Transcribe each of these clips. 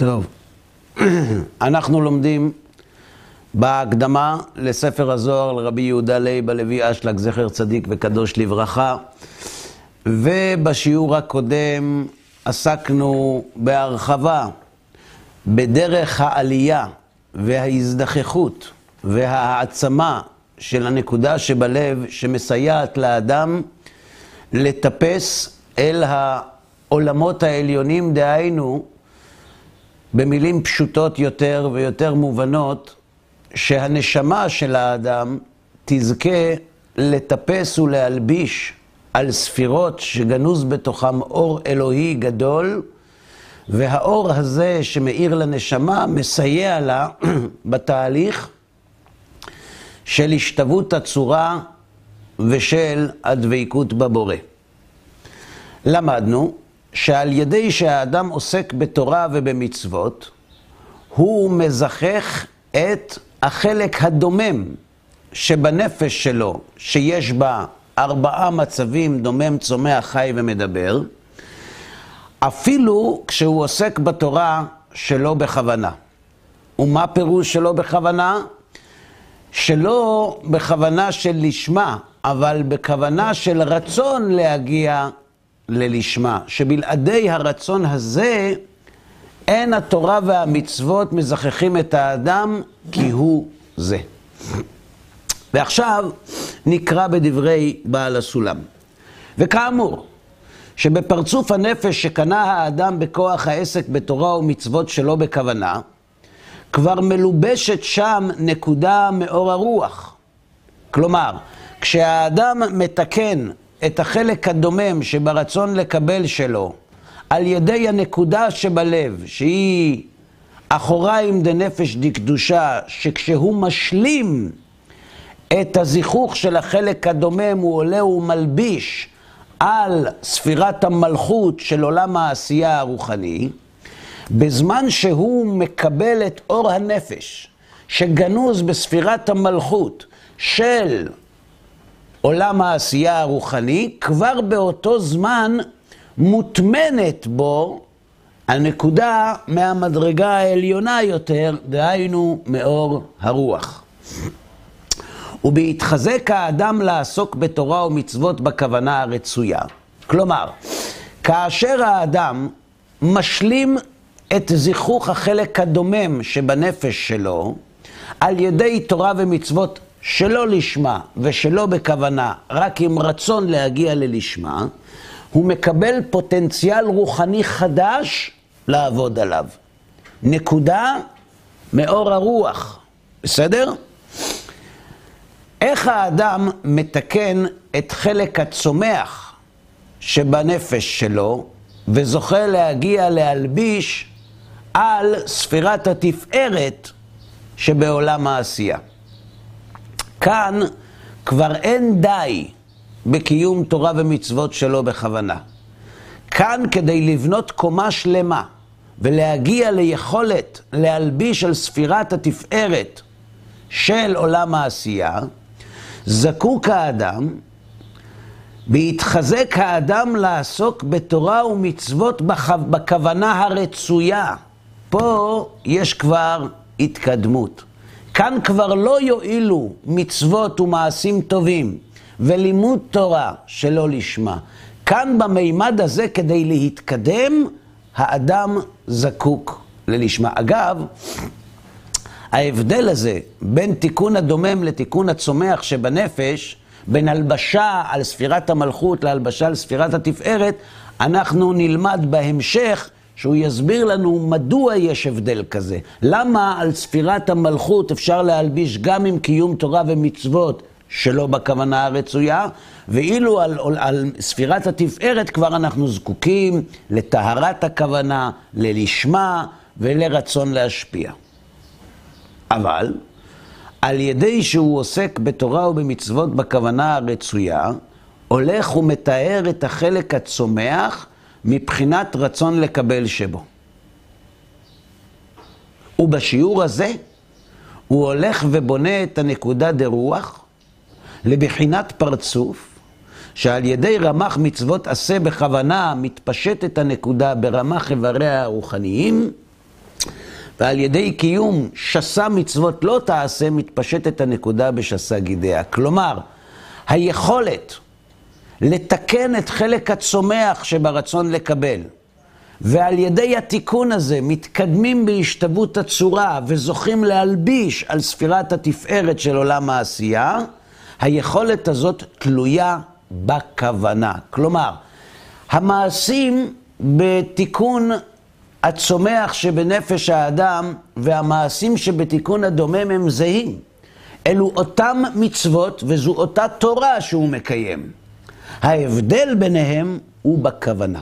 טוב, אנחנו לומדים בהקדמה לספר הזוהר לרבי יהודה לייב הלוי אשלג, זכר צדיק וקדוש לברכה, ובשיעור הקודם עסקנו בהרחבה בדרך העלייה וההזדחכות וההעצמה של הנקודה שבלב שמסייעת לאדם לטפס אל העולמות העליונים, דהיינו, במילים פשוטות יותר ויותר מובנות, שהנשמה של האדם תזכה לטפס ולהלביש על ספירות שגנוז בתוכם אור אלוהי גדול, והאור הזה שמאיר לנשמה מסייע לה בתהליך של השתוות הצורה ושל הדבקות בבורא. למדנו שעל ידי שהאדם עוסק בתורה ובמצוות, הוא מזכך את החלק הדומם שבנפש שלו, שיש בה ארבעה מצבים, דומם, צומח, חי ומדבר, אפילו כשהוא עוסק בתורה שלא בכוונה. ומה פירוש שלא בכוונה? שלא בכוונה של לשמה, אבל בכוונה של רצון להגיע ללשמה, שבלעדי הרצון הזה אין התורה והמצוות מזככים את האדם כי הוא זה. ועכשיו נקרא בדברי בעל הסולם. וכאמור, שבפרצוף הנפש שקנה האדם בכוח העסק בתורה ומצוות שלא בכוונה, כבר מלובשת שם נקודה מאור הרוח. כלומר, כשהאדם מתקן את החלק הדומם שברצון לקבל שלו על ידי הנקודה שבלב, שהיא אחוריים דנפש דקדושה, שכשהוא משלים את הזיכוך של החלק הדומם, הוא עולה ומלביש על ספירת המלכות של עולם העשייה הרוחני, בזמן שהוא מקבל את אור הנפש שגנוז בספירת המלכות של עולם העשייה הרוחני, כבר באותו זמן מוטמנת בו הנקודה מהמדרגה העליונה יותר, דהיינו מאור הרוח. ובהתחזק האדם לעסוק בתורה ומצוות בכוונה הרצויה. כלומר, כאשר האדם משלים את זיכוך החלק הדומם שבנפש שלו, על ידי תורה ומצוות שלא לשמה ושלא בכוונה, רק עם רצון להגיע ללשמה, הוא מקבל פוטנציאל רוחני חדש לעבוד עליו. נקודה מאור הרוח, בסדר? איך האדם מתקן את חלק הצומח שבנפש שלו וזוכה להגיע להלביש על ספירת התפארת שבעולם העשייה. כאן כבר אין די בקיום תורה ומצוות שלא בכוונה. כאן כדי לבנות קומה שלמה ולהגיע ליכולת להלביש על ספירת התפארת של עולם העשייה, זקוק האדם, בהתחזק האדם לעסוק בתורה ומצוות בכוונה הרצויה. פה יש כבר התקדמות. כאן כבר לא יועילו מצוות ומעשים טובים ולימוד תורה שלא לשמה. כאן במימד הזה, כדי להתקדם, האדם זקוק ללשמה. אגב, ההבדל הזה בין תיקון הדומם לתיקון הצומח שבנפש, בין הלבשה על ספירת המלכות להלבשה על ספירת התפארת, אנחנו נלמד בהמשך שהוא יסביר לנו מדוע יש הבדל כזה. למה על ספירת המלכות אפשר להלביש גם עם קיום תורה ומצוות שלא בכוונה הרצויה, ואילו על, על, על ספירת התפארת כבר אנחנו זקוקים לטהרת הכוונה, ללשמה ולרצון להשפיע. אבל על ידי שהוא עוסק בתורה ובמצוות בכוונה הרצויה, הולך ומתאר את החלק הצומח מבחינת רצון לקבל שבו. ובשיעור הזה הוא הולך ובונה את הנקודה דרוח לבחינת פרצוף, שעל ידי רמ"ח מצוות עשה בכוונה מתפשטת הנקודה ברמ"ח איבריה הרוחניים, ועל ידי קיום שסה מצוות לא תעשה, מתפשטת הנקודה בשסה גידיה. כלומר, היכולת לתקן את חלק הצומח שברצון לקבל, ועל ידי התיקון הזה מתקדמים בהשתוות הצורה וזוכים להלביש על ספירת התפארת של עולם העשייה, היכולת הזאת תלויה בכוונה. כלומר, המעשים בתיקון הצומח שבנפש האדם והמעשים שבתיקון הדומם הם זהים. אלו אותם מצוות וזו אותה תורה שהוא מקיים. ההבדל ביניהם הוא בכוונה.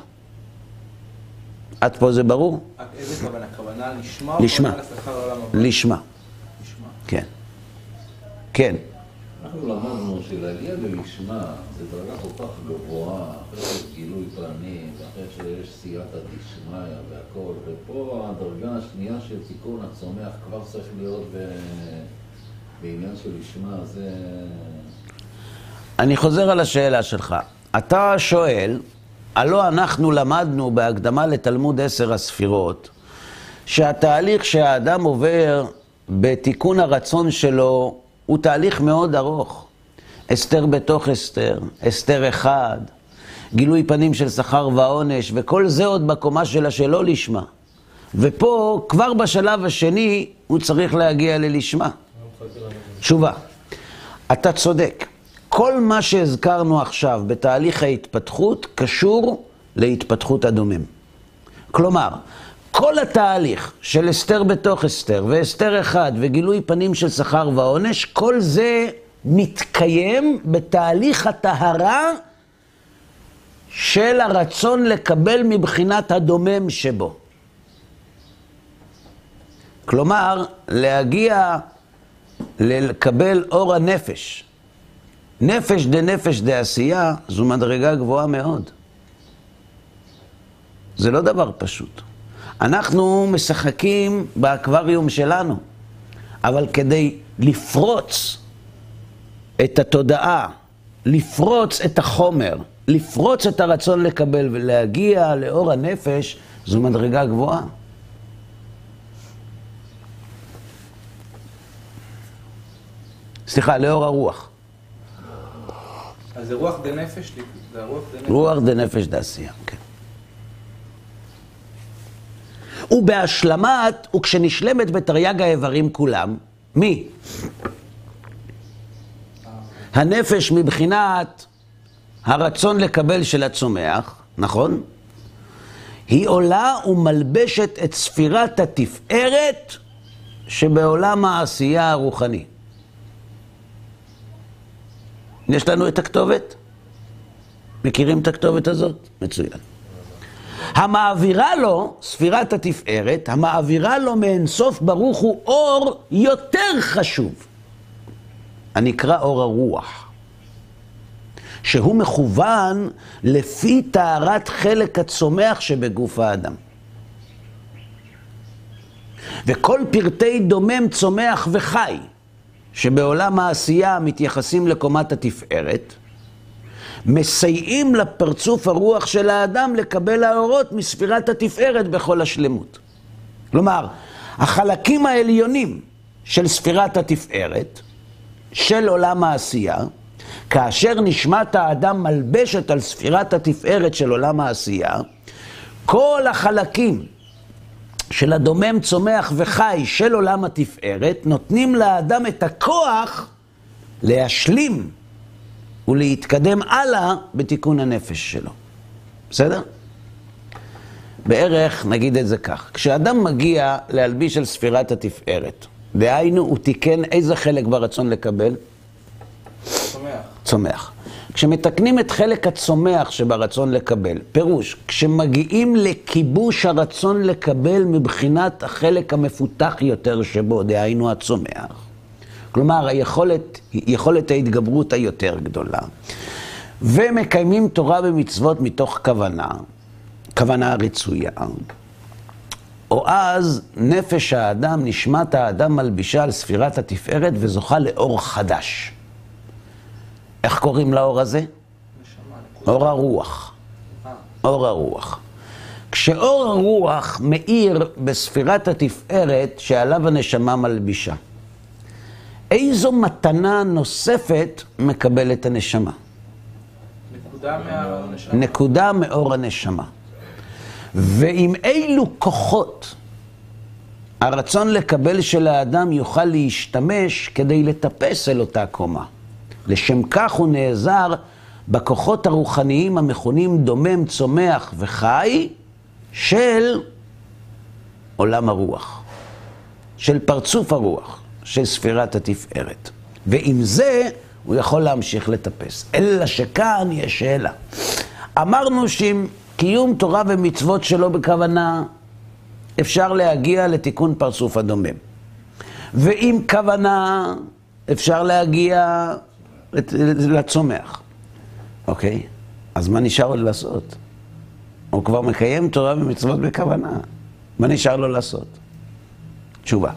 עד פה זה ברור? איזה כוונה? כוונה לשמה? לשמה. לשמה. כן. כן. אנחנו למדנו שלהגיע ללשמה זה דרגה כל כך גבוהה, אחרי שיש גילוי פנים, ואחרי שיש סייעתא דשמיא והכל, ופה הדרגה השנייה של תיקון הצומח כבר צריך להיות ב... בעניין של לשמה, זה... אני חוזר על השאלה שלך. אתה שואל, הלא אנחנו למדנו בהקדמה לתלמוד עשר הספירות, שהתהליך שהאדם עובר בתיקון הרצון שלו הוא תהליך מאוד ארוך. אסתר בתוך אסתר, אסתר אחד, גילוי פנים של שכר ועונש, וכל זה עוד בקומה של השלא לשמה. ופה, כבר בשלב השני, הוא צריך להגיע ללשמה. תשובה, אתה צודק. כל מה שהזכרנו עכשיו בתהליך ההתפתחות קשור להתפתחות הדומם. כלומר, כל התהליך של אסתר בתוך אסתר, ואסתר אחד, וגילוי פנים של שכר ועונש, כל זה מתקיים בתהליך הטהרה של הרצון לקבל מבחינת הדומם שבו. כלומר, להגיע לקבל אור הנפש. נפש דנפש דעשייה זו מדרגה גבוהה מאוד. זה לא דבר פשוט. אנחנו משחקים באקווריום שלנו, אבל כדי לפרוץ את התודעה, לפרוץ את החומר, לפרוץ את הרצון לקבל ולהגיע לאור הנפש, זו מדרגה גבוהה. סליחה, לאור הרוח. זה רוח דנפש? זה הרוח דנפש? רוח דנפש דעשייה, כן. ובהשלמת, וכשנשלמת בתרי"ג האיברים כולם, מי? הנפש מבחינת הרצון לקבל של הצומח, נכון? היא עולה ומלבשת את ספירת התפארת שבעולם העשייה הרוחני. יש לנו את הכתובת? מכירים את הכתובת הזאת? מצוין. המעבירה לו, ספירת התפארת, המעבירה לו מאינסוף ברוך הוא אור יותר חשוב, הנקרא אור הרוח, שהוא מכוון לפי טהרת חלק הצומח שבגוף האדם. וכל פרטי דומם, צומח וחי, שבעולם העשייה מתייחסים לקומת התפארת, מסייעים לפרצוף הרוח של האדם לקבל האורות מספירת התפארת בכל השלמות. כלומר, החלקים העליונים של ספירת התפארת, של עולם העשייה, כאשר נשמת האדם מלבשת על ספירת התפארת של עולם העשייה, כל החלקים של הדומם, צומח וחי של עולם התפארת, נותנים לאדם את הכוח להשלים ולהתקדם הלאה בתיקון הנפש שלו. בסדר? בערך, נגיד את זה כך, כשאדם מגיע להלביש על ספירת התפארת, דהיינו, הוא תיקן איזה חלק ברצון לקבל? צומח. צומח. כשמתקנים את חלק הצומח שברצון לקבל, פירוש, כשמגיעים לכיבוש הרצון לקבל מבחינת החלק המפותח יותר שבו, דהיינו הצומח, כלומר, היכולת, יכולת ההתגברות היותר גדולה. ומקיימים תורה ומצוות מתוך כוונה, כוונה רצויה. או אז נפש האדם, נשמת האדם מלבישה על ספירת התפארת וזוכה לאור חדש. איך קוראים לאור הזה? אור הרוח. אור הרוח. כשאור הרוח מאיר בספירת התפארת שעליו הנשמה מלבישה, איזו מתנה נוספת מקבלת הנשמה? נקודה מהנשמה. נקודה מאור הנשמה. ועם אילו כוחות הרצון לקבל של האדם יוכל להשתמש כדי לטפס אל אותה קומה. לשם כך הוא נעזר בכוחות הרוחניים המכונים דומם, צומח וחי של עולם הרוח, של פרצוף הרוח, של ספירת התפארת. ועם זה הוא יכול להמשיך לטפס. אלא שכאן יש שאלה. אמרנו שעם קיום תורה ומצוות שלא בכוונה, אפשר להגיע לתיקון פרצוף הדומם. ועם כוונה אפשר להגיע לצומח. אוקיי? אז מה נשאר עוד לעשות? הוא כבר מקיים תורה ומצוות בכוונה. מה נשאר לו לעשות? תשובה.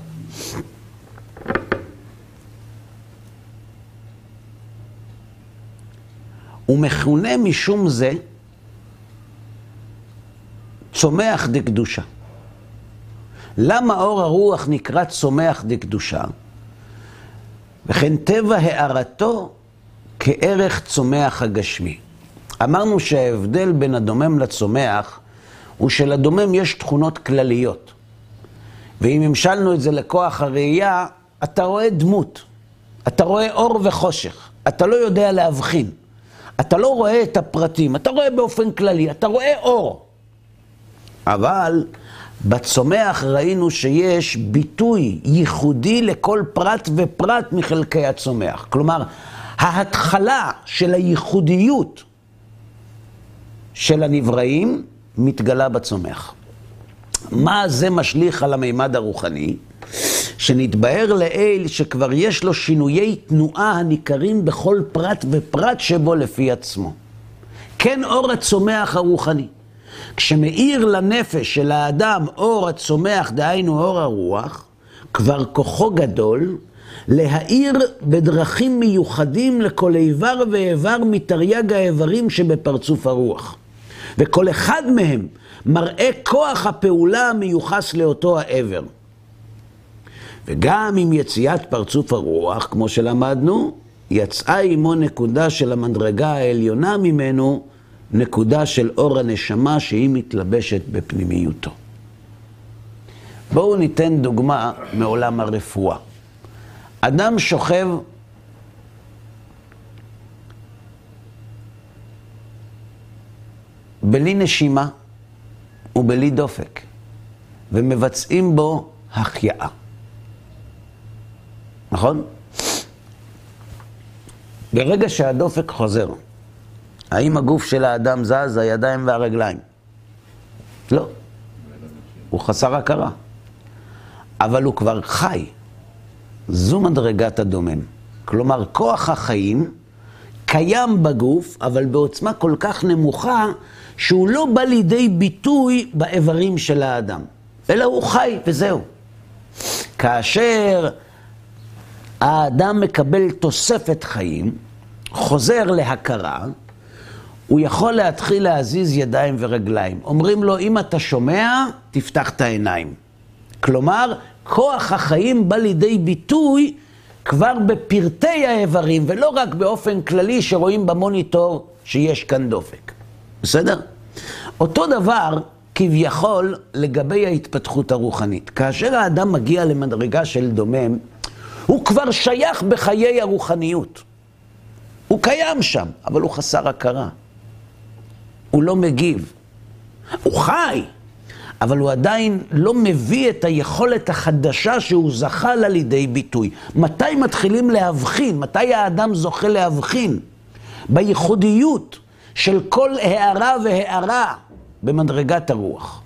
הוא מכונה משום זה צומח דקדושה. למה אור הרוח נקרא צומח דקדושה? וכן טבע הארתו כערך צומח הגשמי. אמרנו שההבדל בין הדומם לצומח הוא שלדומם יש תכונות כלליות. ואם המשלנו את זה לכוח הראייה, אתה רואה דמות, אתה רואה אור וחושך, אתה לא יודע להבחין, אתה לא רואה את הפרטים, אתה רואה באופן כללי, אתה רואה אור. אבל בצומח ראינו שיש ביטוי ייחודי לכל פרט ופרט מחלקי הצומח. כלומר, ההתחלה של הייחודיות של הנבראים מתגלה בצומח. מה זה משליך על המימד הרוחני? שנתבהר לעיל שכבר יש לו שינויי תנועה הניכרים בכל פרט ופרט שבו לפי עצמו. כן אור הצומח הרוחני. כשמאיר לנפש של האדם אור הצומח, דהיינו אור הרוח, כבר כוחו גדול להאיר בדרכים מיוחדים לכל איבר ואיבר מתרי"ג האיברים שבפרצוף הרוח. וכל אחד מהם מראה כוח הפעולה המיוחס לאותו העבר. וגם עם יציאת פרצוף הרוח, כמו שלמדנו, יצאה עמו נקודה של המדרגה העליונה ממנו, נקודה של אור הנשמה שהיא מתלבשת בפנימיותו. בואו ניתן דוגמה מעולם הרפואה. אדם שוכב בלי נשימה ובלי דופק, ומבצעים בו החייאה. נכון? ברגע שהדופק חוזר, האם הגוף של האדם זז, הידיים והרגליים? לא. הוא חסר הכרה. אבל הוא כבר חי. זו מדרגת הדומם. כלומר, כוח החיים קיים בגוף, אבל בעוצמה כל כך נמוכה, שהוא לא בא לידי ביטוי באיברים של האדם, אלא הוא חי וזהו. כאשר האדם מקבל תוספת חיים, חוזר להכרה, הוא יכול להתחיל להזיז ידיים ורגליים. אומרים לו, אם אתה שומע, תפתח את העיניים. כלומר, כוח החיים בא לידי ביטוי כבר בפרטי האיברים, ולא רק באופן כללי שרואים במוניטור שיש כאן דופק. בסדר? אותו דבר כביכול לגבי ההתפתחות הרוחנית. כאשר האדם מגיע למדרגה של דומם, הוא כבר שייך בחיי הרוחניות. הוא קיים שם, אבל הוא חסר הכרה. הוא לא מגיב. הוא חי, אבל הוא עדיין לא מביא את היכולת החדשה שהוא זכה לה לידי ביטוי. מתי מתחילים להבחין? מתי האדם זוכה להבחין? בייחודיות של כל הערה והערה במדרגת הרוח.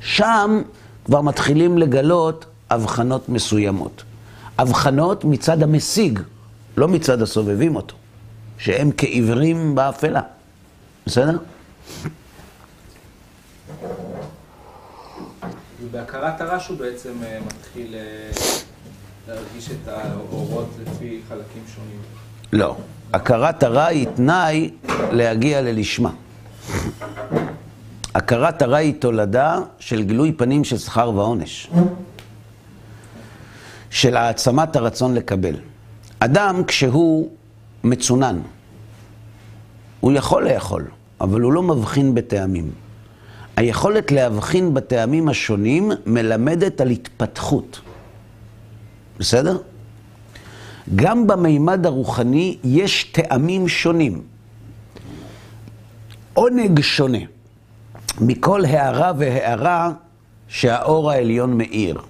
שם כבר מתחילים לגלות הבחנות מסוימות. הבחנות מצד המשיג, לא מצד הסובבים אותו, שהם כעיוורים באפלה. בסדר? ובהכרת הרש הוא בעצם אה, מתחיל אה, להרגיש את האורות לפי חלקים שונים. לא. הכרת הרע היא תנאי להגיע ללשמה. הכרת הרע היא תולדה של גילוי פנים של שכר ועונש. של העצמת הרצון לקבל. אדם, כשהוא מצונן, הוא יכול לאכול, אבל הוא לא מבחין בטעמים. היכולת להבחין בטעמים השונים מלמדת על התפתחות. בסדר? גם במימד הרוחני יש טעמים שונים. עונג שונה מכל הערה והערה שהאור העליון מאיר.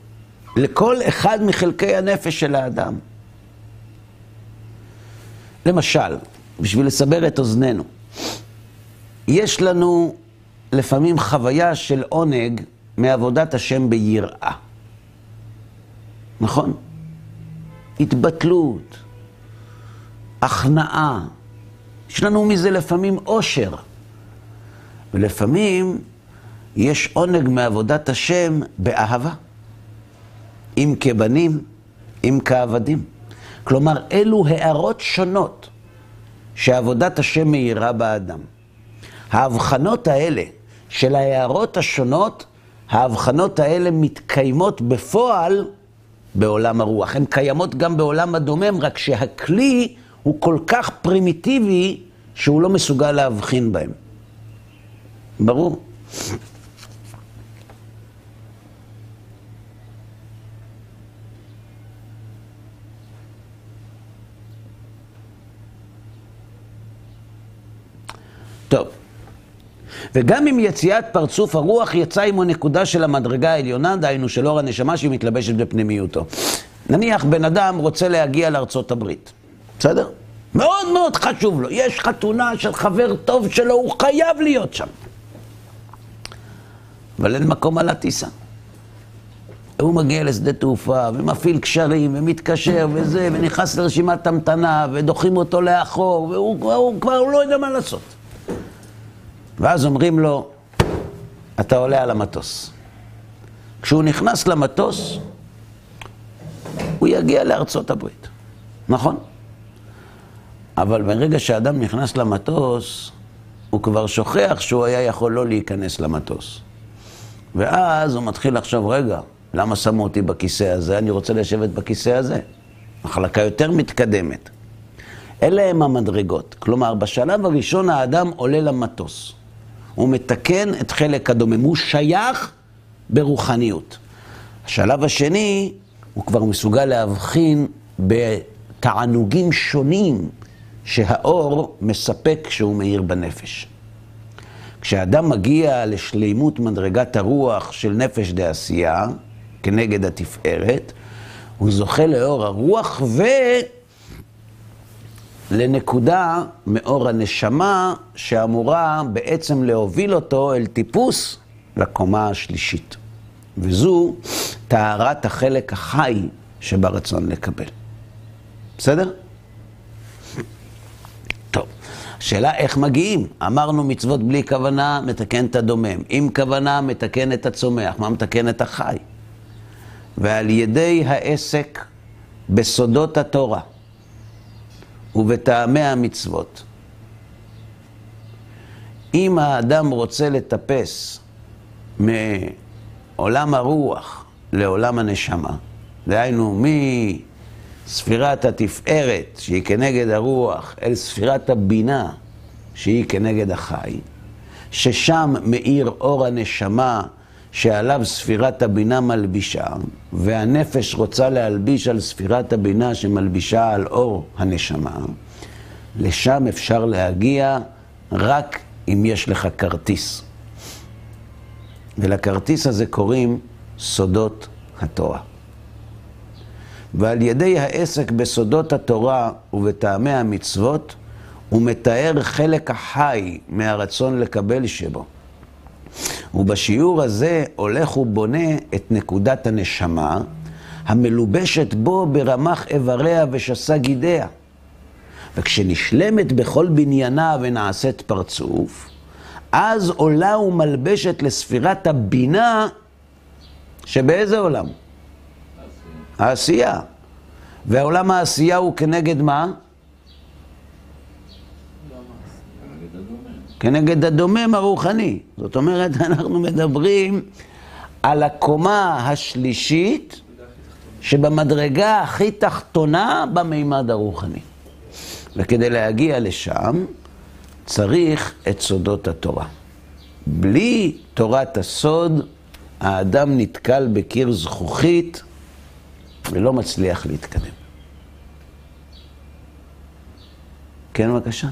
לכל אחד מחלקי הנפש של האדם. למשל, בשביל לסבר את אוזננו, יש לנו לפעמים חוויה של עונג מעבודת השם ביראה. נכון? התבטלות, הכנעה. יש לנו מזה לפעמים אושר. ולפעמים יש עונג מעבודת השם באהבה. אם כבנים, אם כעבדים. כלומר, אלו הערות שונות שעבודת השם מאירה באדם. ההבחנות האלה של ההערות השונות, ההבחנות האלה מתקיימות בפועל בעולם הרוח. הן קיימות גם בעולם הדומם, רק שהכלי הוא כל כך פרימיטיבי שהוא לא מסוגל להבחין בהם. ברור? וגם עם יציאת פרצוף הרוח יצא עמו נקודה של המדרגה העליונה, דהיינו של אור הנשמה שהיא מתלבשת בפנימיותו. נניח בן אדם רוצה להגיע לארצות הברית, בסדר? מאוד מאוד חשוב לו, יש חתונה של חבר טוב שלו, הוא חייב להיות שם. אבל אין מקום על הטיסה. הוא מגיע לשדה תעופה, ומפעיל קשרים, ומתקשר, וזה, ונכנס לרשימת המתנה, ודוחים אותו לאחור, והוא כבר, הוא כבר לא יודע מה לעשות. ואז אומרים לו, אתה עולה על המטוס. כשהוא נכנס למטוס, הוא יגיע לארצות הברית, נכון? אבל ברגע שאדם נכנס למטוס, הוא כבר שוכח שהוא היה יכול לא להיכנס למטוס. ואז הוא מתחיל לחשוב, רגע, למה שמו אותי בכיסא הזה? אני רוצה לשבת בכיסא הזה. מחלקה יותר מתקדמת. אלה הם המדרגות. כלומר, בשלב הראשון האדם עולה למטוס. הוא מתקן את חלק הדומם, הוא שייך ברוחניות. השלב השני, הוא כבר מסוגל להבחין בתענוגים שונים שהאור מספק כשהוא מאיר בנפש. כשאדם מגיע לשלימות מדרגת הרוח של נפש דעשייה, כנגד התפארת, הוא זוכה לאור הרוח ולנקודה מאור הנשמה שאמורה בעצם להוביל אותו אל טיפוס לקומה השלישית. וזו טהרת החלק החי שברצון לקבל. בסדר? השאלה איך מגיעים. אמרנו מצוות בלי כוונה, מתקן את הדומם. עם כוונה, מתקן את הצומח. מה מתקן את החי? ועל ידי העסק בסודות התורה ובטעמי המצוות. אם האדם רוצה לטפס מעולם הרוח לעולם הנשמה, דהיינו ספירת התפארת, שהיא כנגד הרוח, אל ספירת הבינה, שהיא כנגד החי, ששם מאיר אור הנשמה שעליו ספירת הבינה מלבישה, והנפש רוצה להלביש על ספירת הבינה שמלבישה על אור הנשמה, לשם אפשר להגיע רק אם יש לך כרטיס. ולכרטיס הזה קוראים סודות התורה. ועל ידי העסק בסודות התורה ובטעמי המצוות, הוא מתאר חלק החי מהרצון לקבל שבו. ובשיעור הזה הולך ובונה את נקודת הנשמה, המלובשת בו ברמח איבריה ושסה גידיה. וכשנשלמת בכל בניינה ונעשית פרצוף, אז עולה ומלבשת לספירת הבינה, שבאיזה עולם? העשייה. ועולם העשייה הוא כנגד מה? כנגד הדומם הרוחני. זאת אומרת, אנחנו מדברים על הקומה השלישית שבמדרגה הכי תחתונה במימד הרוחני. וכדי להגיע לשם צריך את סודות התורה. בלי תורת הסוד, האדם נתקל בקיר זכוכית ולא מצליח להתקדם. כן, בבקשה.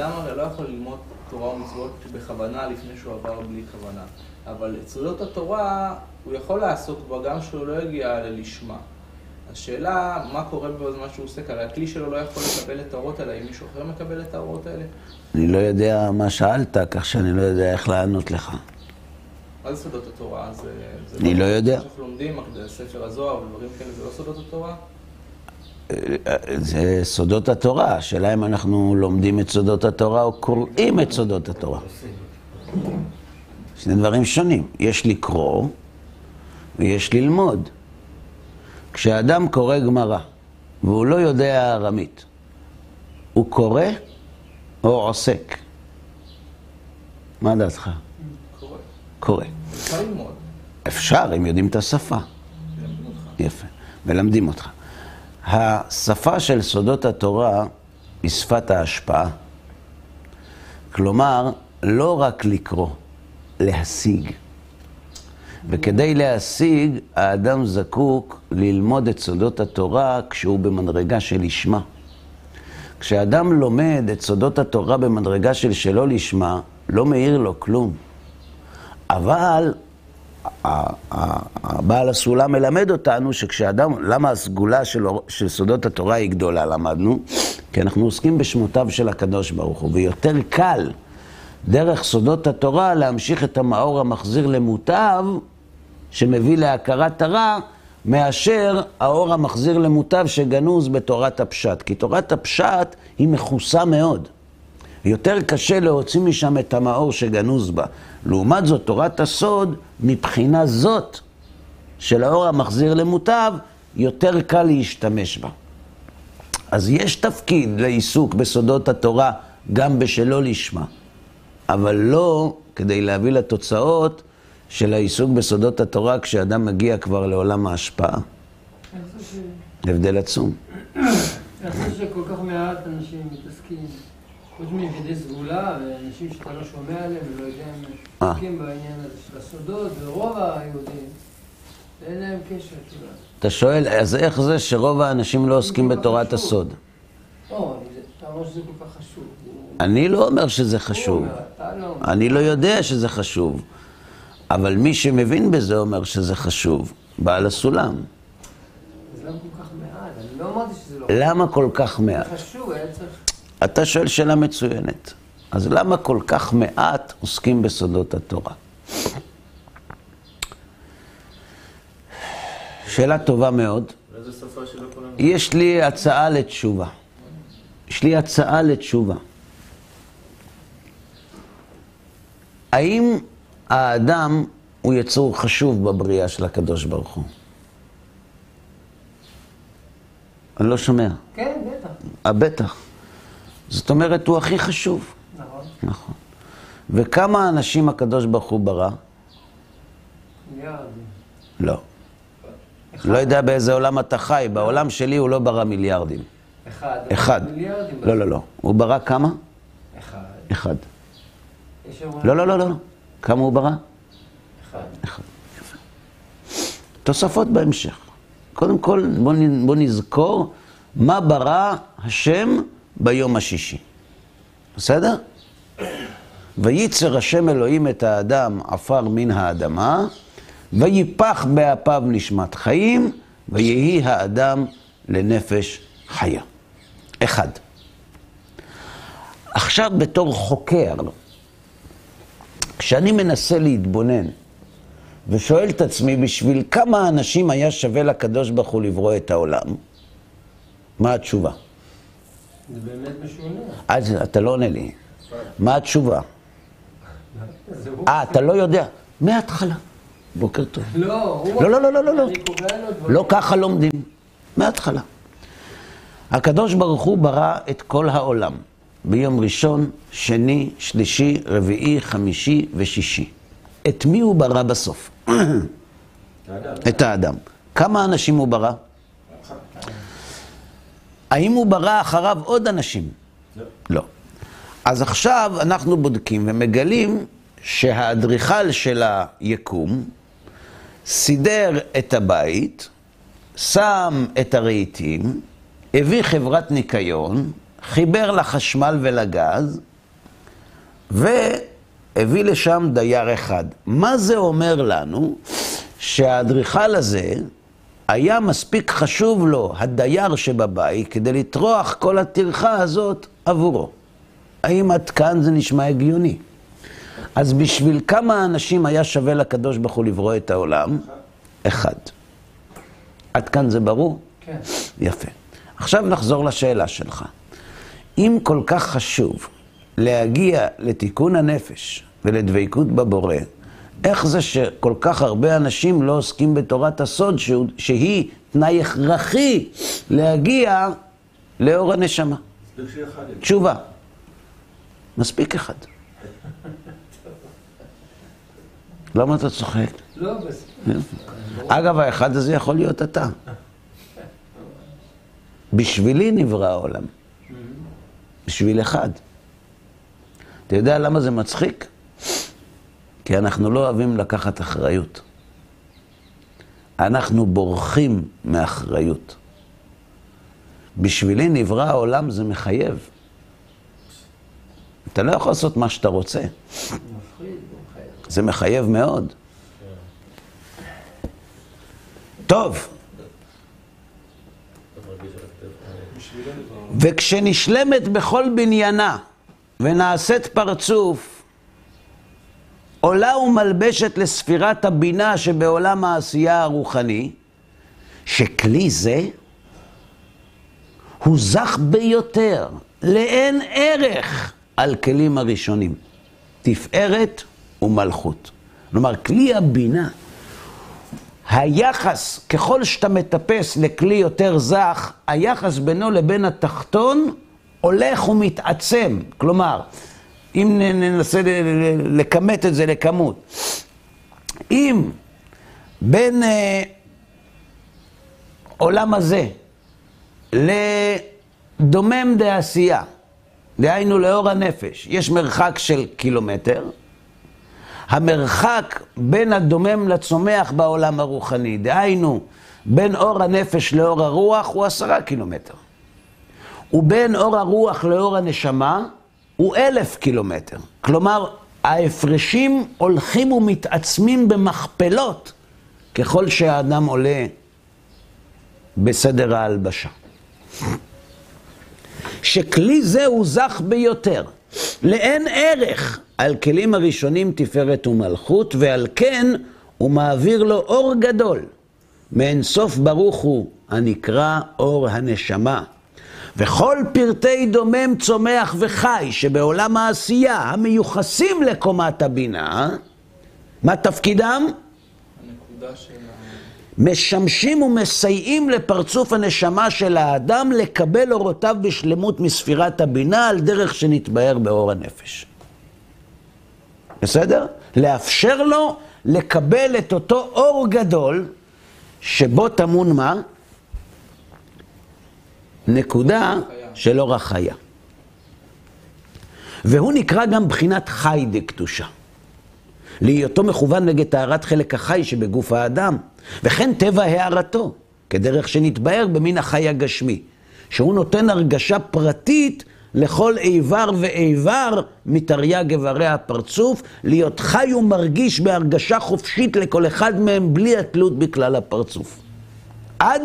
אדם הרי לא יכול ללמוד תורה ומצוות בכוונה לפני שהוא עבר בלי כוונה. אבל את סודות התורה הוא יכול לעסוק בה גם שהוא לא יגיע ללשמה. השאלה, מה קורה בזמן שהוא עושה, הרי הכלי שלו לא יכול לקבל את האורות האלה, אם מישהו אחר מקבל את האורות האלה? אני לא יודע מה שאלת, כך שאני לא יודע איך לענות לך. מה זה סודות התורה? זה, זה אני לא יודע. שאנחנו לומדים, ספר הזוהר ודברים כאלה, זה לא סודות התורה? זה סודות התורה, השאלה אם אנחנו לומדים את סודות התורה או קוראים את סודות התורה. שני דברים שונים, יש לקרוא ויש ללמוד. כשאדם קורא גמרא והוא לא יודע ארמית, הוא קורא או עוסק? מה דעתך? קורה. קורא. אפשר ללמוד. אפשר, אם יודעים את השפה. יפה, מלמדים אותך. השפה של סודות התורה היא שפת ההשפעה. כלומר, לא רק לקרוא, להשיג. וכדי להשיג, האדם זקוק ללמוד את סודות התורה כשהוא במדרגה של לשמה. כשאדם לומד את סודות התורה במדרגה של שלא לשמה, לא מאיר לו כלום. אבל הבעל הסולם מלמד אותנו שכשאדם, למה הסגולה של, של סודות התורה היא גדולה, למדנו? כי אנחנו עוסקים בשמותיו של הקדוש ברוך הוא, ויותר קל דרך סודות התורה להמשיך את המאור המחזיר למוטב, שמביא להכרת הרע, מאשר האור המחזיר למוטב שגנוז בתורת הפשט. כי תורת הפשט היא מכוסה מאוד. יותר קשה להוציא משם את המאור שגנוז בה. לעומת זאת, תורת הסוד, מבחינה זאת של האור המחזיר למוטב, יותר קל להשתמש בה. אז יש תפקיד לעיסוק בסודות התורה גם בשלא לשמה, אבל לא כדי להביא לתוצאות של העיסוק בסודות התורה כשאדם מגיע כבר לעולם ההשפעה. ש- הבדל עצום. אני חושב שכל כך מעט אנשים מתעסקים, חוץ מיחידי סגולה ואנשים שאתה לא שומע עליהם ולא יודע אם הם אה. בעניין הזה של הסודות, ורוב היהודים, אין להם קשר כמעט. אתה שואל, אז איך זה שרוב האנשים לא עוסקים בתורת הסוד? לא, זה- אתה אומר שזה כל כך חשוב. אני לא אומר שזה חשוב. לא. אני לא יודע שזה חשוב. אבל מי שמבין בזה אומר שזה חשוב. בעל הסולם. אז למה כל כך מעט? אני לא אמרתי שזה לא למה כל כך מעט? חשוב, היה צריך... אתה שואל שאלה מצוינת. אז למה כל כך מעט עוסקים בסודות התורה? שאלה טובה מאוד. יש לי הצעה לתשובה. יש לי הצעה לתשובה. האם האדם הוא יצור חשוב בבריאה של הקדוש ברוך הוא? אני לא שומע. כן, בטח. אה, בטח. זאת אומרת, הוא הכי חשוב. נכון. נכון. וכמה אנשים הקדוש ברוך הוא ברא? מיליארדים. לא. לא יודע באיזה עולם אתה חי, בעולם שלי הוא לא ברא מיליארדים. אחד. אחד. מיליארדים. לא, לא, לא. הוא ברא כמה? אחד. אחד. לא, לא, לא, לא. לא. כמה הוא ברא? אחד. אחד. תוספות בהמשך. קודם כל, בוא, נ- בוא נזכור מה ברא השם ביום השישי. בסדר? וייצר השם אלוהים את האדם עפר מן האדמה, ויפח באפיו נשמת חיים, ויהי האדם לנפש חיה. אחד. עכשיו בתור חוקר, כשאני מנסה להתבונן ושואל את עצמי, בשביל כמה אנשים היה שווה לקדוש ברוך הוא לברוא את העולם? מה התשובה? זה באמת משונה. אז אתה לא עונה לי. מה התשובה? אה, אתה לא יודע. מההתחלה. בוקר טוב. לא. לא, לא, לא, לא, לא, לא. לא ככה לומדים. מההתחלה. הקדוש ברוך הוא ברא את כל העולם. ביום ראשון, שני, שלישי, רביעי, חמישי ושישי. את מי הוא ברא בסוף? את האדם. כמה אנשים הוא ברא? האם הוא ברא אחריו עוד אנשים? לא. לא. אז עכשיו אנחנו בודקים ומגלים שהאדריכל של היקום סידר את הבית, שם את הרהיטים, הביא חברת ניקיון, חיבר לחשמל ולגז, והביא לשם דייר אחד. מה זה אומר לנו? שהאדריכל הזה, היה מספיק חשוב לו, הדייר שבבית, כדי לטרוח כל הטרחה הזאת עבורו. האם עד כאן זה נשמע הגיוני? אז בשביל כמה אנשים היה שווה לקדוש ברוך הוא לברוא את העולם? אחד. עד כאן זה ברור? כן. יפה. עכשיו נחזור לשאלה שלך. אם כל כך חשוב להגיע לתיקון הנפש ולדבקות בבורא, איך זה שכל כך הרבה אנשים לא עוסקים בתורת הסוד, שהוא- שהיא תנאי הכרחי להגיע לאור הנשמה? תשובה. מספיק אחד. למה אתה צוחק? לא. אגב, האחד הזה יכול להיות אתה. בשבילי נברא העולם. בשביל אחד. אתה יודע למה זה מצחיק? כי אנחנו לא אוהבים לקחת אחריות. אנחנו בורחים מאחריות. בשבילי נברא העולם זה מחייב. אתה לא יכול לעשות מה שאתה רוצה. זה מחייב מאוד. טוב. וכשנשלמת בכל בניינה ונעשית פרצוף, עולה ומלבשת לספירת הבינה שבעולם העשייה הרוחני, שכלי זה הוא זך ביותר, לאין ערך, על כלים הראשונים. תפארת ומלכות. כלומר, כלי הבינה, היחס, ככל שאתה מטפס לכלי יותר זך, היחס בינו לבין התחתון הולך ומתעצם. כלומר, אם ננסה לכמת את זה לכמות, אם בין אה, עולם הזה לדומם דעשייה, דהיינו לאור הנפש, יש מרחק של קילומטר, המרחק בין הדומם לצומח בעולם הרוחני, דהיינו בין אור הנפש לאור הרוח הוא עשרה קילומטר. ובין אור הרוח לאור הנשמה הוא אלף קילומטר. כלומר, ההפרשים הולכים ומתעצמים במכפלות ככל שהאדם עולה בסדר ההלבשה. שכלי זה הוא זך ביותר, לאין ערך על כלים הראשונים תפארת ומלכות, ועל כן הוא מעביר לו אור גדול, מאין סוף ברוך הוא הנקרא אור הנשמה. וכל פרטי דומם, צומח וחי שבעולם העשייה המיוחסים לקומת הבינה, מה תפקידם? משמשים ומסייעים לפרצוף הנשמה של האדם לקבל אורותיו בשלמות מספירת הבינה על דרך שנתבהר באור הנפש. בסדר? לאפשר לו לקבל את אותו אור גדול שבו טמון מה? נקודה של אור החיה. והוא נקרא גם בחינת חי דקדושה. להיותו מכוון נגד טהרת חלק החי שבגוף האדם, וכן טבע הערתו, כדרך שנתבהר במין החי הגשמי, שהוא נותן הרגשה פרטית לכל איבר ואיבר מתרי"ג איברי הפרצוף, להיות חי ומרגיש בהרגשה חופשית לכל אחד מהם בלי התלות בכלל הפרצוף. עד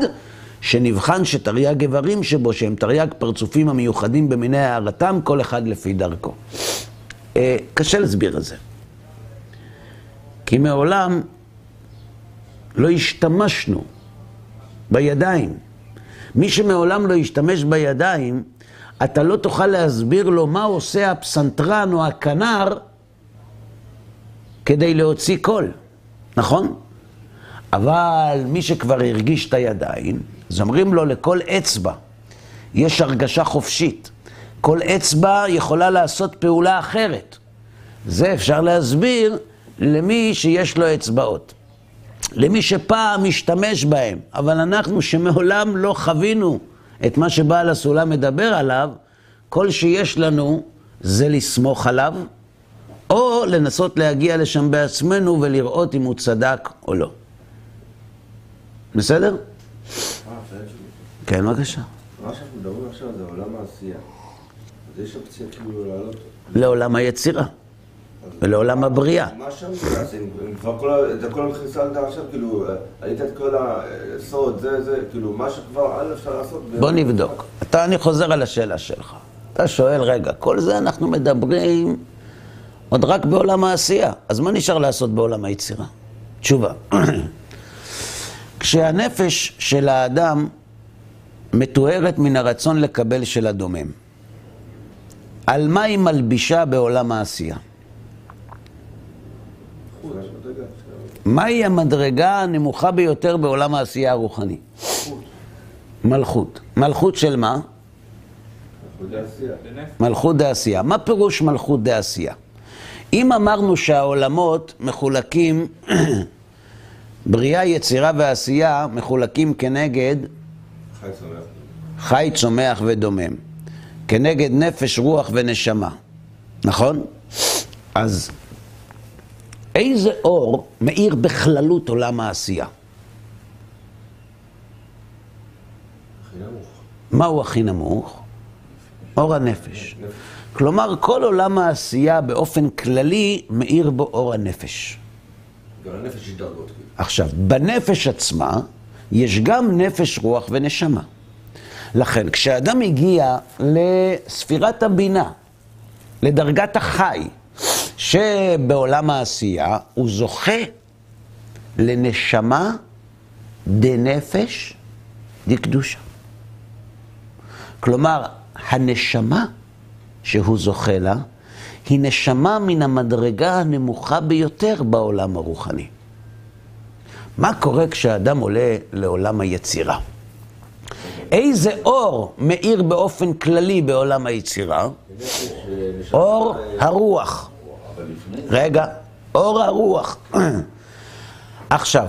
שנבחן שתרי"ג איברים שבו, שהם תרי"ג פרצופים המיוחדים במיני הערתם, כל אחד לפי דרכו. אה, קשה להסביר את זה. כי מעולם לא השתמשנו בידיים. מי שמעולם לא השתמש בידיים, אתה לא תוכל להסביר לו מה עושה הפסנתרן או הכנר כדי להוציא קול, נכון? אבל מי שכבר הרגיש את הידיים, אז אומרים לו לכל אצבע יש הרגשה חופשית. כל אצבע יכולה לעשות פעולה אחרת. זה אפשר להסביר למי שיש לו אצבעות. למי שפעם משתמש בהם, אבל אנחנו שמעולם לא חווינו את מה שבעל הסולם מדבר עליו, כל שיש לנו זה לסמוך עליו, או לנסות להגיע לשם בעצמנו ולראות אם הוא צדק או לא. בסדר? כן, בבקשה. מה שאנחנו מדברים עכשיו זה עולם העשייה. אז יש אופציה כאילו לעלות... לעולם היצירה ולעולם הבריאה. מה שם זה? אז כל ה- את הכל חיסלת עכשיו, כאילו, היית את כל הסוד, זה, זה, כאילו, מה שכבר א' אפשר לעשות... בוא נבדוק. אתה, אני חוזר על השאלה שלך. אתה שואל, רגע, כל זה אנחנו מדברים עוד רק בעולם העשייה, אז מה נשאר לעשות בעולם היצירה? תשובה. כשהנפש של האדם מטוהרת מן הרצון לקבל של הדומם, על מה היא מלבישה בעולם העשייה? מהי המדרגה הנמוכה ביותר בעולם העשייה הרוחני? מלכות. מלכות של מה? מלכות דעשייה. מה פירוש מלכות דעשייה? אם אמרנו שהעולמות מחולקים, בריאה, יצירה ועשייה מחולקים כנגד חי שמח. חי, צומח ודומם, כנגד נפש, רוח ונשמה, נכון? אז איזה אור מאיר בכללות עולם העשייה? מהו הכי נמוך? אור הנפש. כלומר, כל עולם העשייה באופן כללי מאיר בו אור הנפש. גם לנפש יש דרגות, כאילו. עכשיו, בנפש עצמה יש גם נפש, רוח ונשמה. לכן, כשאדם הגיע לספירת הבינה, לדרגת החי, שבעולם העשייה הוא זוכה לנשמה דנפש דקדושה. כלומר, הנשמה שהוא זוכה לה, היא נשמה מן המדרגה הנמוכה ביותר בעולם הרוחני. מה קורה כשאדם עולה לעולם היצירה? איזה אור מאיר באופן כללי בעולם היצירה? אור הרוח. רגע, אור הרוח. עכשיו,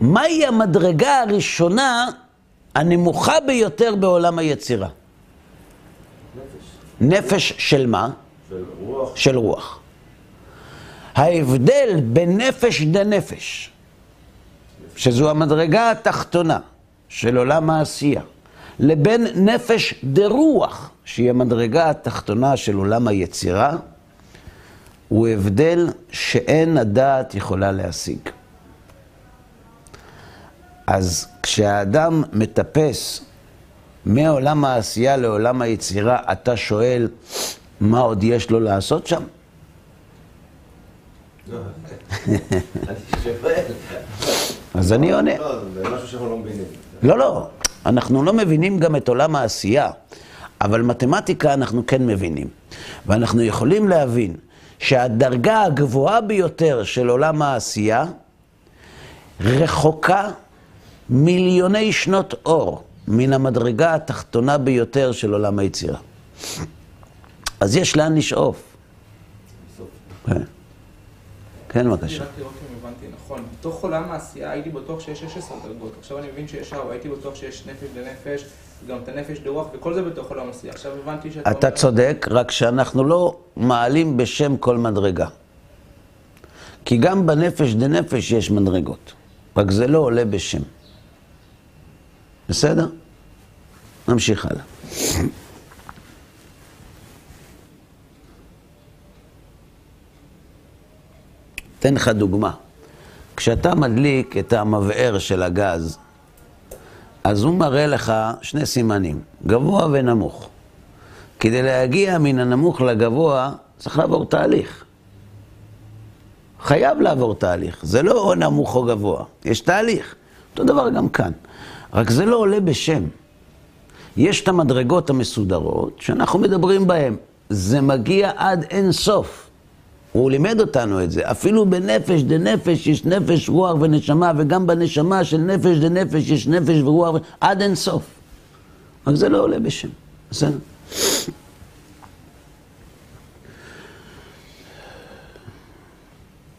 מהי המדרגה הראשונה הנמוכה ביותר בעולם היצירה? נפש. נפש של מה? של רוח. של רוח. ההבדל בין נפש דנפש, שזו המדרגה התחתונה של עולם העשייה, לבין נפש דרוח, שהיא המדרגה התחתונה של עולם היצירה, הוא הבדל שאין הדעת יכולה להשיג. אז כשהאדם מטפס מעולם העשייה לעולם היצירה, אתה שואל, מה עוד יש לו לעשות שם? אז אני עונה. לא, זה משהו שאנחנו לא מבינים. לא, לא, אנחנו לא מבינים גם את עולם העשייה, אבל מתמטיקה אנחנו כן מבינים. ואנחנו יכולים להבין שהדרגה הגבוהה ביותר של עולם העשייה רחוקה מיליוני שנות אור מן המדרגה התחתונה ביותר של עולם היצירה. אז יש לאן לשאוף. בסוף. כן, כן, אני בבקשה. רק לראות אם הבנתי נכון. בתוך עולם העשייה הייתי בטוח שיש 16 דרגות. עכשיו אני מבין שיש 4, הייתי בטוח שיש נפש לנפש, גם את הנפש דרוח, וכל זה בתוך עולם העשייה. עכשיו הבנתי שאתה אתה צודק, רק שאנחנו לא מעלים בשם כל מדרגה. כי גם בנפש דנפש יש מדרגות, רק זה לא עולה בשם. בסדר? נמשיך הלאה. אתן לך דוגמה. כשאתה מדליק את המבער של הגז, אז הוא מראה לך שני סימנים, גבוה ונמוך. כדי להגיע מן הנמוך לגבוה, צריך לעבור תהליך. חייב לעבור תהליך. זה לא או נמוך או גבוה, יש תהליך. אותו דבר גם כאן. רק זה לא עולה בשם. יש את המדרגות המסודרות שאנחנו מדברים בהן. זה מגיע עד אין סוף. הוא לימד אותנו את זה. אפילו בנפש דנפש יש נפש, רוח ונשמה, וגם בנשמה של נפש דנפש יש נפש ורוח, עד אין סוף. רק זה לא עולה בשם. בסדר.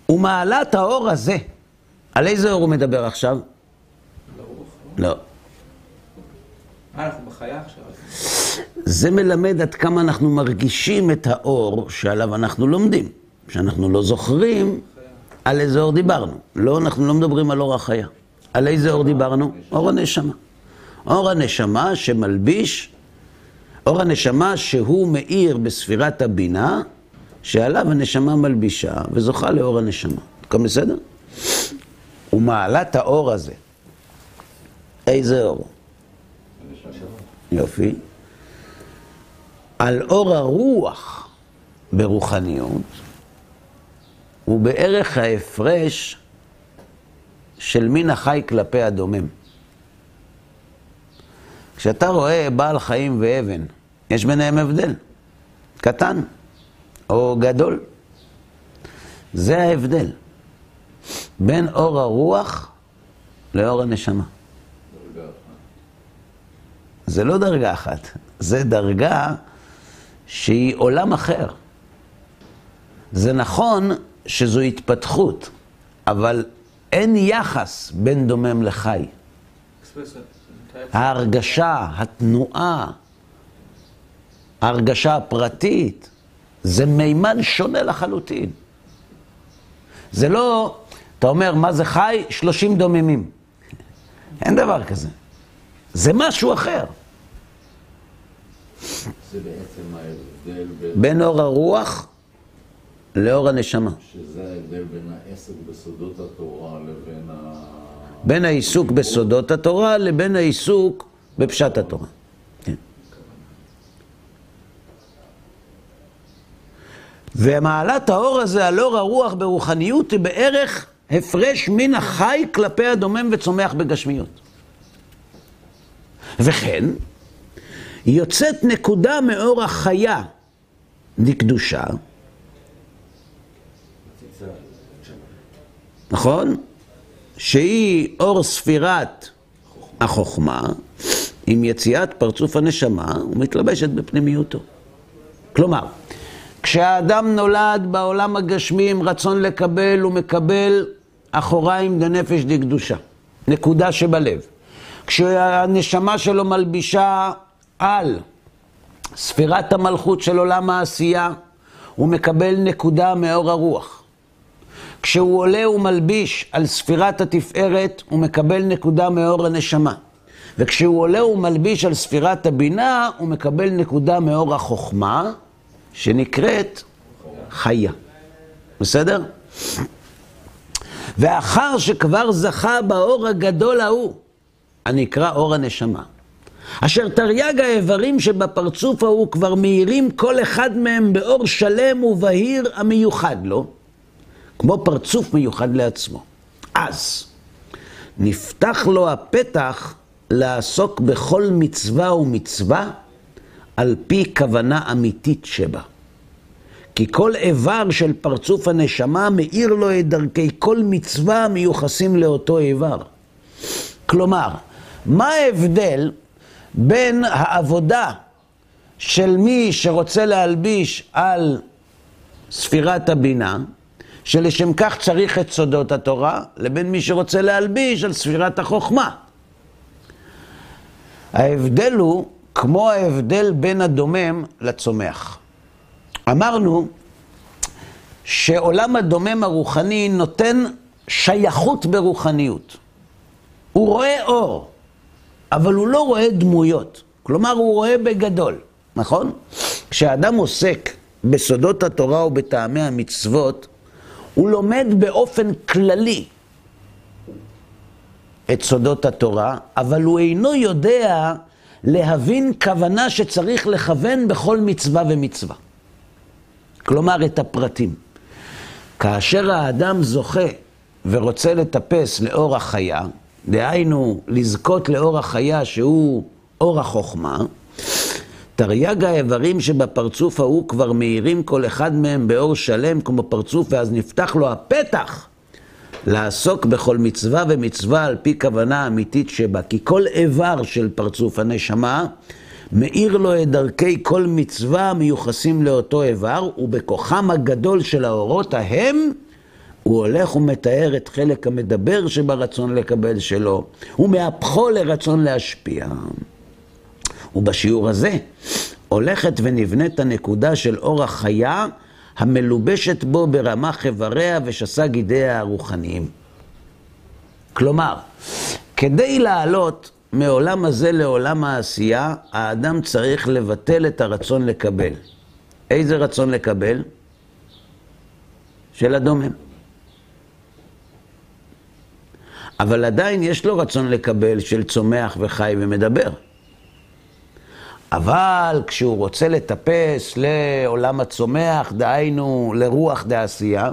ומעלת האור הזה, על איזה אור הוא מדבר עכשיו? לא. אה, אנחנו בחיה עכשיו. זה מלמד עד כמה אנחנו מרגישים את האור שעליו אנחנו לומדים. שאנחנו לא זוכרים על איזה אור דיברנו. לא, אנחנו לא מדברים על אור החיה. על איזה אור דיברנו? אור הנשמה. אור הנשמה שמלביש, אור הנשמה שהוא מאיר בספירת הבינה, שעליו הנשמה מלבישה וזוכה לאור הנשמה. הכל בסדר? ומעלת האור הזה, איזה אור? יופי. על אור הרוח ברוחניות הוא בערך ההפרש של מין החי כלפי הדומם. כשאתה רואה בעל חיים ואבן, יש ביניהם הבדל, קטן או גדול. זה ההבדל בין אור הרוח לאור הנשמה. זה לא דרגה אחת, זה דרגה שהיא עולם אחר. זה נכון שזו התפתחות, אבל אין יחס בין דומם לחי. ההרגשה, התנועה, ההרגשה הפרטית, זה מימד שונה לחלוטין. זה לא, אתה אומר, מה זה חי? 30 דוממים. אין דבר כזה. זה משהו אחר. זה בעצם ההבדל בין... בין אור הרוח לאור הנשמה. שזה ההבדל בין העסק בסודות התורה לבין ה... בין העיסוק בסודות התורה לבין העיסוק בפשט התורה. כן. ומעלת האור הזה על אור הרוח ברוחניות היא בערך הפרש מן החי כלפי הדומם וצומח בגשמיות. וכן, יוצאת נקודה מאור החיה לקדושה, נכון? שהיא אור ספירת החוכמה, עם יציאת פרצוף הנשמה ומתלבשת בפנימיותו. כלומר, כשהאדם נולד בעולם הגשמי עם רצון לקבל, הוא מקבל אחוריים דנפש דקדושה, נקודה שבלב. כשהנשמה שלו מלבישה על ספירת המלכות של עולם העשייה, הוא מקבל נקודה מאור הרוח. כשהוא עולה ומלביש על ספירת התפארת, הוא מקבל נקודה מאור הנשמה. וכשהוא עולה ומלביש על ספירת הבינה, הוא מקבל נקודה מאור החוכמה, שנקראת חיה. בסדר? ואחר שכבר זכה באור הגדול ההוא, הנקרא אור הנשמה, אשר תרי"ג האיברים שבפרצוף ההוא כבר מאירים כל אחד מהם באור שלם ובהיר המיוחד לו, כמו פרצוף מיוחד לעצמו. אז נפתח לו הפתח לעסוק בכל מצווה ומצווה על פי כוונה אמיתית שבה. כי כל איבר של פרצוף הנשמה מאיר לו את דרכי כל מצווה המיוחסים לאותו איבר. כלומר, מה ההבדל בין העבודה של מי שרוצה להלביש על ספירת הבינה, שלשם כך צריך את סודות התורה, לבין מי שרוצה להלביש על ספירת החוכמה. ההבדל הוא כמו ההבדל בין הדומם לצומח. אמרנו שעולם הדומם הרוחני נותן שייכות ברוחניות. הוא רואה אור, אבל הוא לא רואה דמויות. כלומר, הוא רואה בגדול, נכון? כשאדם עוסק בסודות התורה ובטעמי המצוות, הוא לומד באופן כללי את סודות התורה, אבל הוא אינו יודע להבין כוונה שצריך לכוון בכל מצווה ומצווה. כלומר, את הפרטים. כאשר האדם זוכה ורוצה לטפס לאור החיה, דהיינו לזכות לאור החיה שהוא אור החוכמה, תרי"ג האיברים שבפרצוף ההוא כבר מאירים כל אחד מהם באור שלם כמו פרצוף, ואז נפתח לו הפתח לעסוק בכל מצווה ומצווה על פי כוונה אמיתית שבה. כי כל איבר של פרצוף הנשמה מאיר לו את דרכי כל מצווה המיוחסים לאותו איבר, ובכוחם הגדול של האורות ההם, הוא הולך ומתאר את חלק המדבר שברצון לקבל שלו, ומהפכו לרצון להשפיע. ובשיעור הזה הולכת ונבנית הנקודה של אור החיה המלובשת בו ברמ"ח איבריה ושסה גידיה הרוחניים. כלומר, כדי לעלות מעולם הזה לעולם העשייה, האדם צריך לבטל את הרצון לקבל. איזה רצון לקבל? של הדומם. אבל עדיין יש לו רצון לקבל של צומח וחי ומדבר. אבל כשהוא רוצה לטפס לעולם הצומח, דהיינו לרוח דעשייה,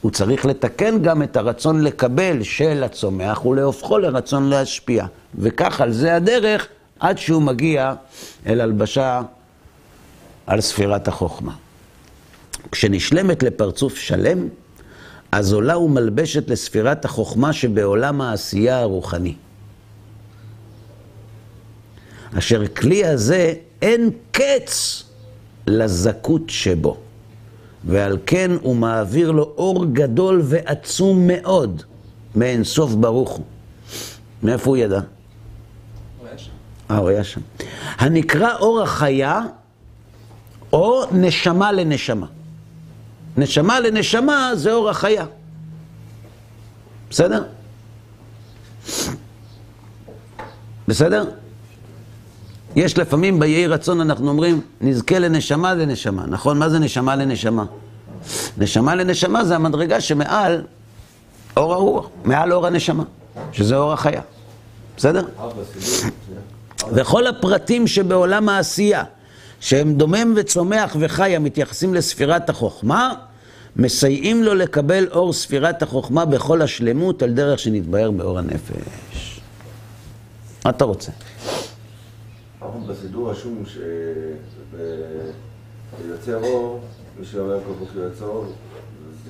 הוא צריך לתקן גם את הרצון לקבל של הצומח ולהופכו לרצון להשפיע. וכך על זה הדרך עד שהוא מגיע אל הלבשה על ספירת החוכמה. כשנשלמת לפרצוף שלם, אז עולה ומלבשת לספירת החוכמה שבעולם העשייה הרוחני. אשר כלי הזה אין קץ לזכות שבו, ועל כן הוא מעביר לו אור גדול ועצום מאוד מאין סוף ברוך הוא. מאיפה הוא ידע? הוא היה שם. אה, הוא היה שם. הנקרא אור החיה, או נשמה לנשמה. נשמה לנשמה זה אור החיה. בסדר? בסדר? יש לפעמים ביהי רצון אנחנו אומרים, נזכה לנשמה לנשמה. נכון? מה זה נשמה לנשמה? נשמה לנשמה זה המדרגה שמעל אור הרוח, מעל אור הנשמה, שזה אור החיה. בסדר? וכל הפרטים שבעולם העשייה, שהם דומם וצומח וחי המתייחסים לספירת החוכמה, מסייעים לו לקבל אור ספירת החוכמה בכל השלמות על דרך שנתבהר באור הנפש. מה אתה רוצה? אנחנו בסידור רשום שיוצר אור, מי שאומר כל בוקר יוצר אור, אז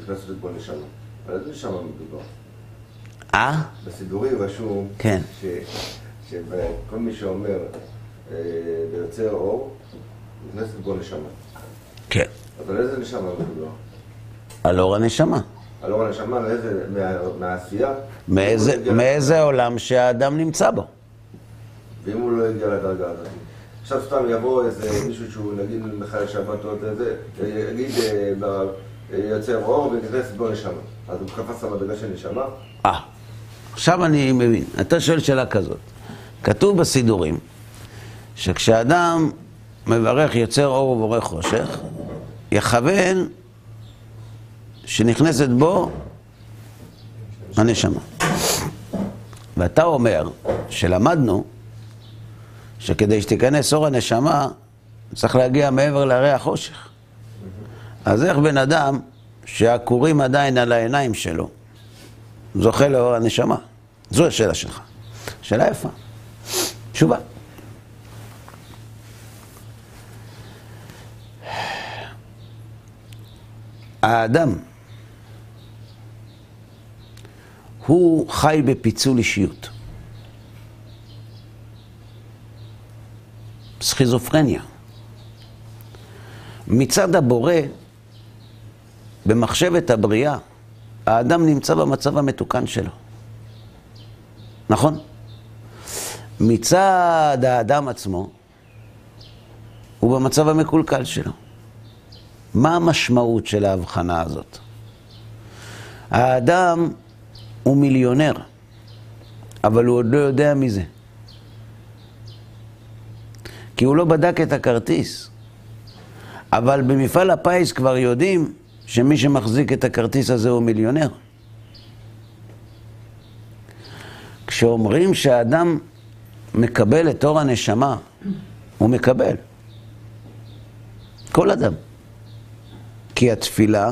נכנס לפה נשמה. על איזה נשמה מדובר? אה? בסידורים רשום כן. ש- שכל מי שאומר אה, ויוצר אור, נכנסת בו נשמה. כן. אבל איזה נשמה מדובר? על אור הנשמה. על אור הנשמה, מאיזה, מה- מהעשייה? מאיזה, מאיזה עולם שהאדם נמצא בו. ואם הוא לא הגיע לדרגה הזאת. עכשיו סתם יבוא איזה מישהו שהוא נגיד מחלל שבת או זה, יגיד אה, אה, יוצר אור ונכנס בו נשמה. אז הוא קפץ למדרגה של נשמה? אה, עכשיו אני מבין. אתה שואל שאלה כזאת. כתוב בסידורים שכשאדם מברך יוצר אור ובורא חושך, יכוון שנכנסת בו הנשמה. ואתה אומר שלמדנו שכדי שתיכנס אור הנשמה צריך להגיע מעבר להרי החושך. אז איך בן אדם שהכורים עדיין על העיניים שלו זוכה לאור הנשמה? זו השאלה שלך. שאלה יפה. תשובה. האדם הוא חי בפיצול אישיות. סכיזופרניה. מצד הבורא, במחשבת הבריאה, האדם נמצא במצב המתוקן שלו. נכון? מצד האדם עצמו, הוא במצב המקולקל שלו. מה המשמעות של ההבחנה הזאת? האדם הוא מיליונר, אבל הוא עוד לא יודע מזה. כי הוא לא בדק את הכרטיס. אבל במפעל הפיס כבר יודעים שמי שמחזיק את הכרטיס הזה הוא מיליונר. כשאומרים שהאדם מקבל את אור הנשמה, הוא מקבל. כל אדם. כי התפילה,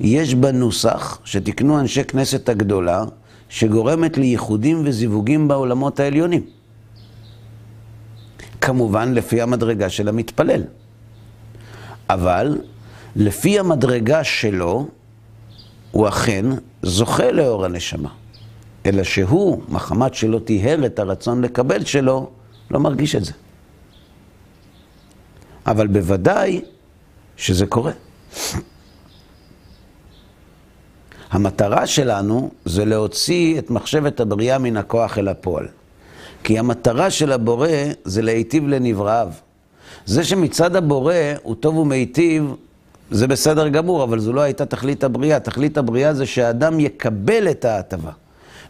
יש בה נוסח שתיקנו אנשי כנסת הגדולה, שגורמת לייחודים וזיווגים בעולמות העליונים. כמובן, לפי המדרגה של המתפלל. אבל, לפי המדרגה שלו, הוא אכן זוכה לאור הנשמה. אלא שהוא, מחמת שלא טיהר את הרצון לקבל שלו, לא מרגיש את זה. אבל בוודאי שזה קורה. המטרה שלנו זה להוציא את מחשבת הבריאה מן הכוח אל הפועל. כי המטרה של הבורא זה להיטיב לנבראיו. זה שמצד הבורא הוא טוב ומיטיב, זה בסדר גמור, אבל זו לא הייתה תכלית הבריאה. תכלית הבריאה זה שהאדם יקבל את ההטבה.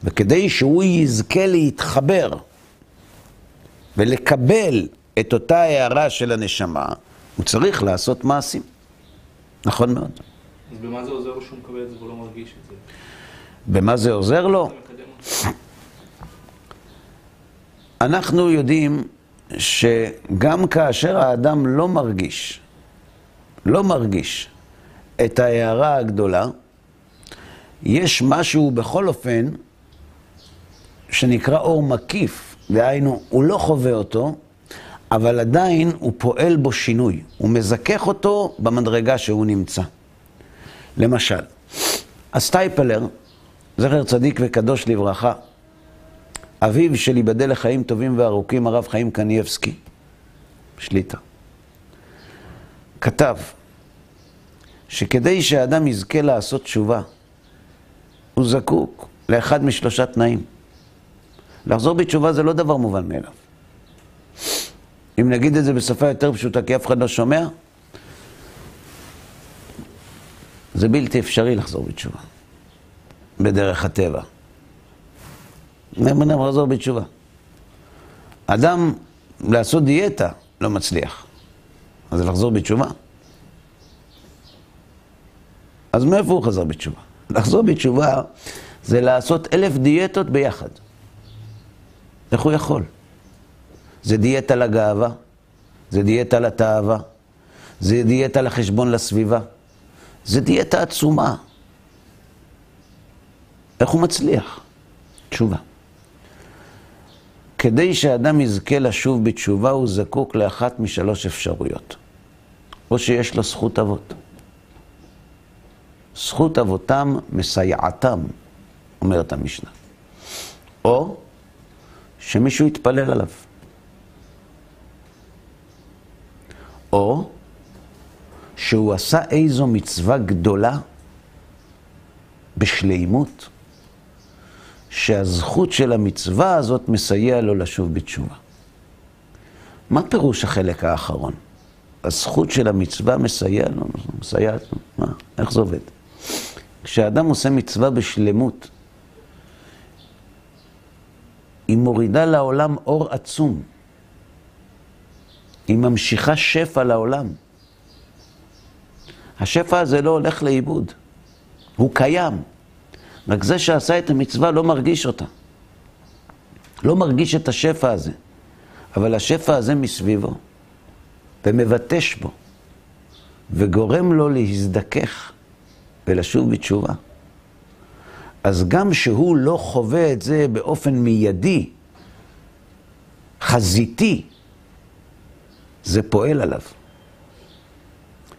וכדי שהוא יזכה להתחבר ולקבל את אותה הערה של הנשמה, הוא צריך לעשות מעשים. נכון מאוד. אז במה זה עוזר לו שהוא מקבל את זה והוא לא מרגיש את זה? במה זה עוזר לו? אנחנו יודעים שגם כאשר האדם לא מרגיש, לא מרגיש את ההערה הגדולה, יש משהו בכל אופן שנקרא אור מקיף, דהיינו, הוא לא חווה אותו, אבל עדיין הוא פועל בו שינוי, הוא מזכך אותו במדרגה שהוא נמצא. למשל, הסטייפלר, זכר צדיק וקדוש לברכה, אביו של ייבדל לחיים טובים וארוכים, הרב חיים קניאבסקי, שליטה, כתב שכדי שהאדם יזכה לעשות תשובה, הוא זקוק לאחד משלושה תנאים. לחזור בתשובה זה לא דבר מובן מאליו. אם נגיד את זה בשפה יותר פשוטה, כי אף אחד לא שומע, זה בלתי אפשרי לחזור בתשובה, בדרך הטבע. נאמר לחזור בתשובה. אדם לעשות דיאטה לא מצליח. אז לחזור בתשובה? אז מאיפה הוא חזר בתשובה? לחזור בתשובה זה לעשות אלף דיאטות ביחד. איך הוא יכול? זה דיאטה לגאווה, זה דיאטה לתאווה, זה דיאטה לחשבון לסביבה, זה דיאטה עצומה. איך הוא מצליח? תשובה. כדי שאדם יזכה לשוב בתשובה, הוא זקוק לאחת משלוש אפשרויות. או שיש לו זכות אבות. זכות אבותם מסייעתם, אומרת המשנה. או שמישהו יתפלל עליו. או שהוא עשה איזו מצווה גדולה בשלימות, שהזכות של המצווה הזאת מסייע לו לשוב בתשובה. מה פירוש החלק האחרון? הזכות של המצווה מסייע לו, מסייעת לו, מה? איך זה עובד? כשאדם עושה מצווה בשלמות, היא מורידה לעולם אור עצום. היא ממשיכה שפע לעולם. השפע הזה לא הולך לאיבוד, הוא קיים. רק זה שעשה את המצווה לא מרגיש אותה. לא מרגיש את השפע הזה. אבל השפע הזה מסביבו, ומבטש בו, וגורם לו להזדכך ולשוב בתשובה. אז גם שהוא לא חווה את זה באופן מיידי, חזיתי, זה פועל עליו.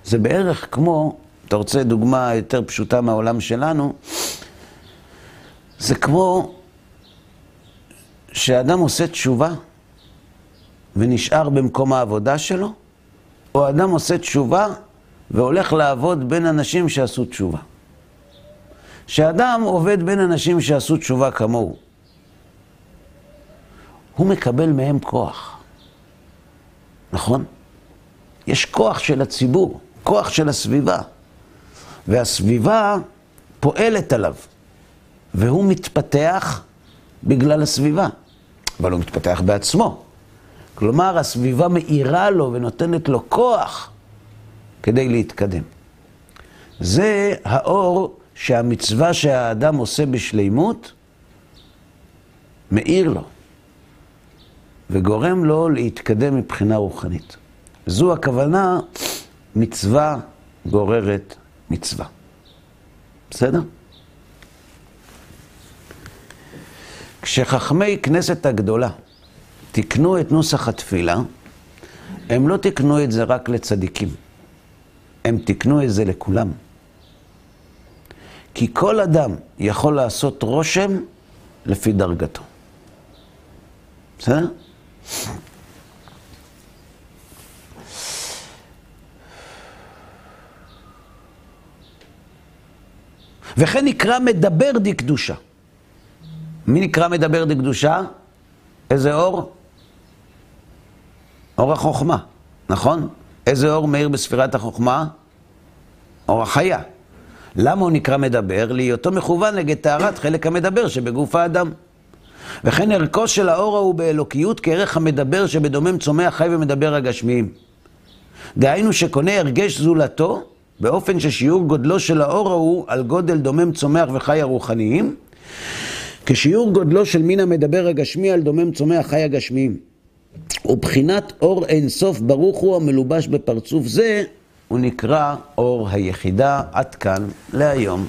זה בערך כמו, אתה רוצה דוגמה יותר פשוטה מהעולם שלנו, זה כמו שאדם עושה תשובה ונשאר במקום העבודה שלו, או אדם עושה תשובה והולך לעבוד בין אנשים שעשו תשובה. שאדם עובד בין אנשים שעשו תשובה כמוהו, הוא מקבל מהם כוח, נכון? יש כוח של הציבור, כוח של הסביבה, והסביבה פועלת עליו. והוא מתפתח בגלל הסביבה, אבל הוא מתפתח בעצמו. כלומר, הסביבה מאירה לו ונותנת לו כוח כדי להתקדם. זה האור שהמצווה שהאדם עושה בשלימות, מאיר לו, וגורם לו להתקדם מבחינה רוחנית. זו הכוונה, מצווה גוררת מצווה. בסדר? כשחכמי כנסת הגדולה תיקנו את נוסח התפילה, הם לא תיקנו את זה רק לצדיקים, הם תיקנו את זה לכולם. כי כל אדם יכול לעשות רושם לפי דרגתו. בסדר? וכן נקרא מדבר דקדושה. מי נקרא מדבר דקדושה? איזה אור? אור החוכמה, נכון? איזה אור מאיר בספירת החוכמה? אור החיה. למה הוא נקרא מדבר? להיותו מכוון נגד טהרת חלק המדבר שבגוף האדם. וכן ערכו של האור ההוא באלוקיות כערך המדבר שבדומם צומח חי ומדבר הגשמיים. דהיינו שקונה הרגש זולתו באופן ששיעור גודלו של האור ההוא על גודל דומם צומח וחי הרוחניים, כשיעור גודלו של מין המדבר הגשמי על דומם צומח חי הגשמיים. ובחינת אור אינסוף ברוך הוא המלובש בפרצוף זה, הוא נקרא אור היחידה. עד כאן להיום.